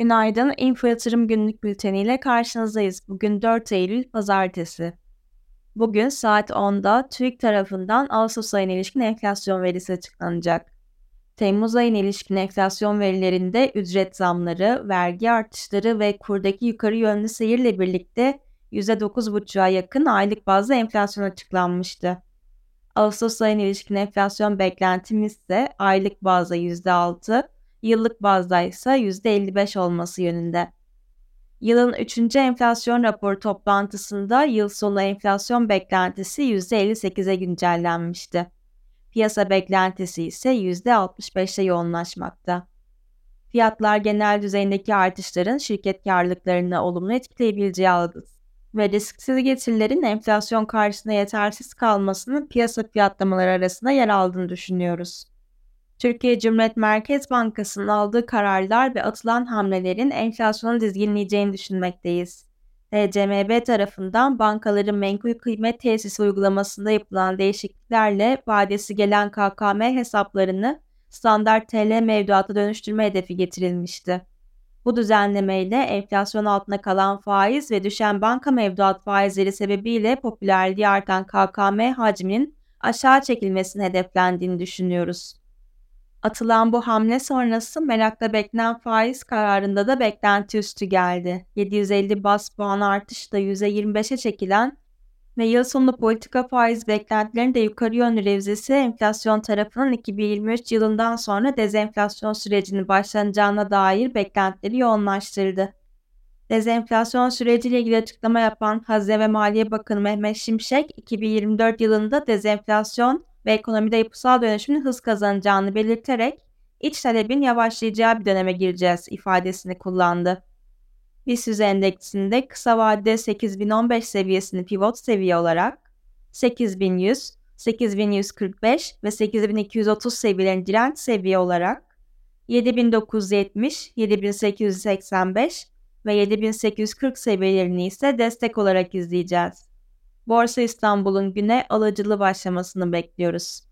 Günaydın, Info Yatırım Günlük Bülteni ile karşınızdayız. Bugün 4 Eylül Pazartesi. Bugün saat 10'da TÜİK tarafından Ağustos ayına ilişkin enflasyon verisi açıklanacak. Temmuz ayına ilişkin enflasyon verilerinde ücret zamları, vergi artışları ve kurdaki yukarı yönlü seyirle birlikte %9,5'a yakın aylık bazda enflasyon açıklanmıştı. Ağustos ayına ilişkin enflasyon beklentimiz ise aylık bazda %6, yıllık bazda ise %55 olması yönünde. Yılın 3. enflasyon raporu toplantısında yıl sonu enflasyon beklentisi %58'e güncellenmişti. Piyasa beklentisi ise %65'e yoğunlaşmakta. Fiyatlar genel düzeyindeki artışların şirket karlılıklarını olumlu etkileyebileceği algısı ve risksiz getirilerin enflasyon karşısında yetersiz kalmasının piyasa fiyatlamaları arasında yer aldığını düşünüyoruz. Türkiye Cumhuriyet Merkez Bankası'nın aldığı kararlar ve atılan hamlelerin enflasyonu dizginleyeceğini düşünmekteyiz. TCMB tarafından bankaların menkul kıymet tesisi uygulamasında yapılan değişikliklerle vadesi gelen KKM hesaplarını standart TL mevduata dönüştürme hedefi getirilmişti. Bu düzenlemeyle enflasyon altına kalan faiz ve düşen banka mevduat faizleri sebebiyle popülerliği artan KKM hacminin aşağı çekilmesini hedeflendiğini düşünüyoruz. Atılan bu hamle sonrası merakla beklenen faiz kararında da beklenti üstü geldi. 750 bas puan artışla %25'e çekilen ve yıl sonu politika faiz beklentilerinin de yukarı yönlü revizesi enflasyon tarafının 2023 yılından sonra dezenflasyon sürecinin başlanacağına dair beklentileri yoğunlaştırdı. Dezenflasyon süreciyle ilgili açıklama yapan Hazine ve Maliye Bakanı Mehmet Şimşek, 2024 yılında dezenflasyon ve ekonomide yapısal dönüşümün hız kazanacağını belirterek iç talebin yavaşlayacağı bir döneme gireceğiz ifadesini kullandı. BIST endeksinde kısa vadede 8015 seviyesini pivot seviye olarak 8100, 8145 ve 8230 seviyelerini direnç seviye olarak 7970, 7885 ve 7840 seviyelerini ise destek olarak izleyeceğiz. Borsa İstanbul'un güne alıcılı başlamasını bekliyoruz.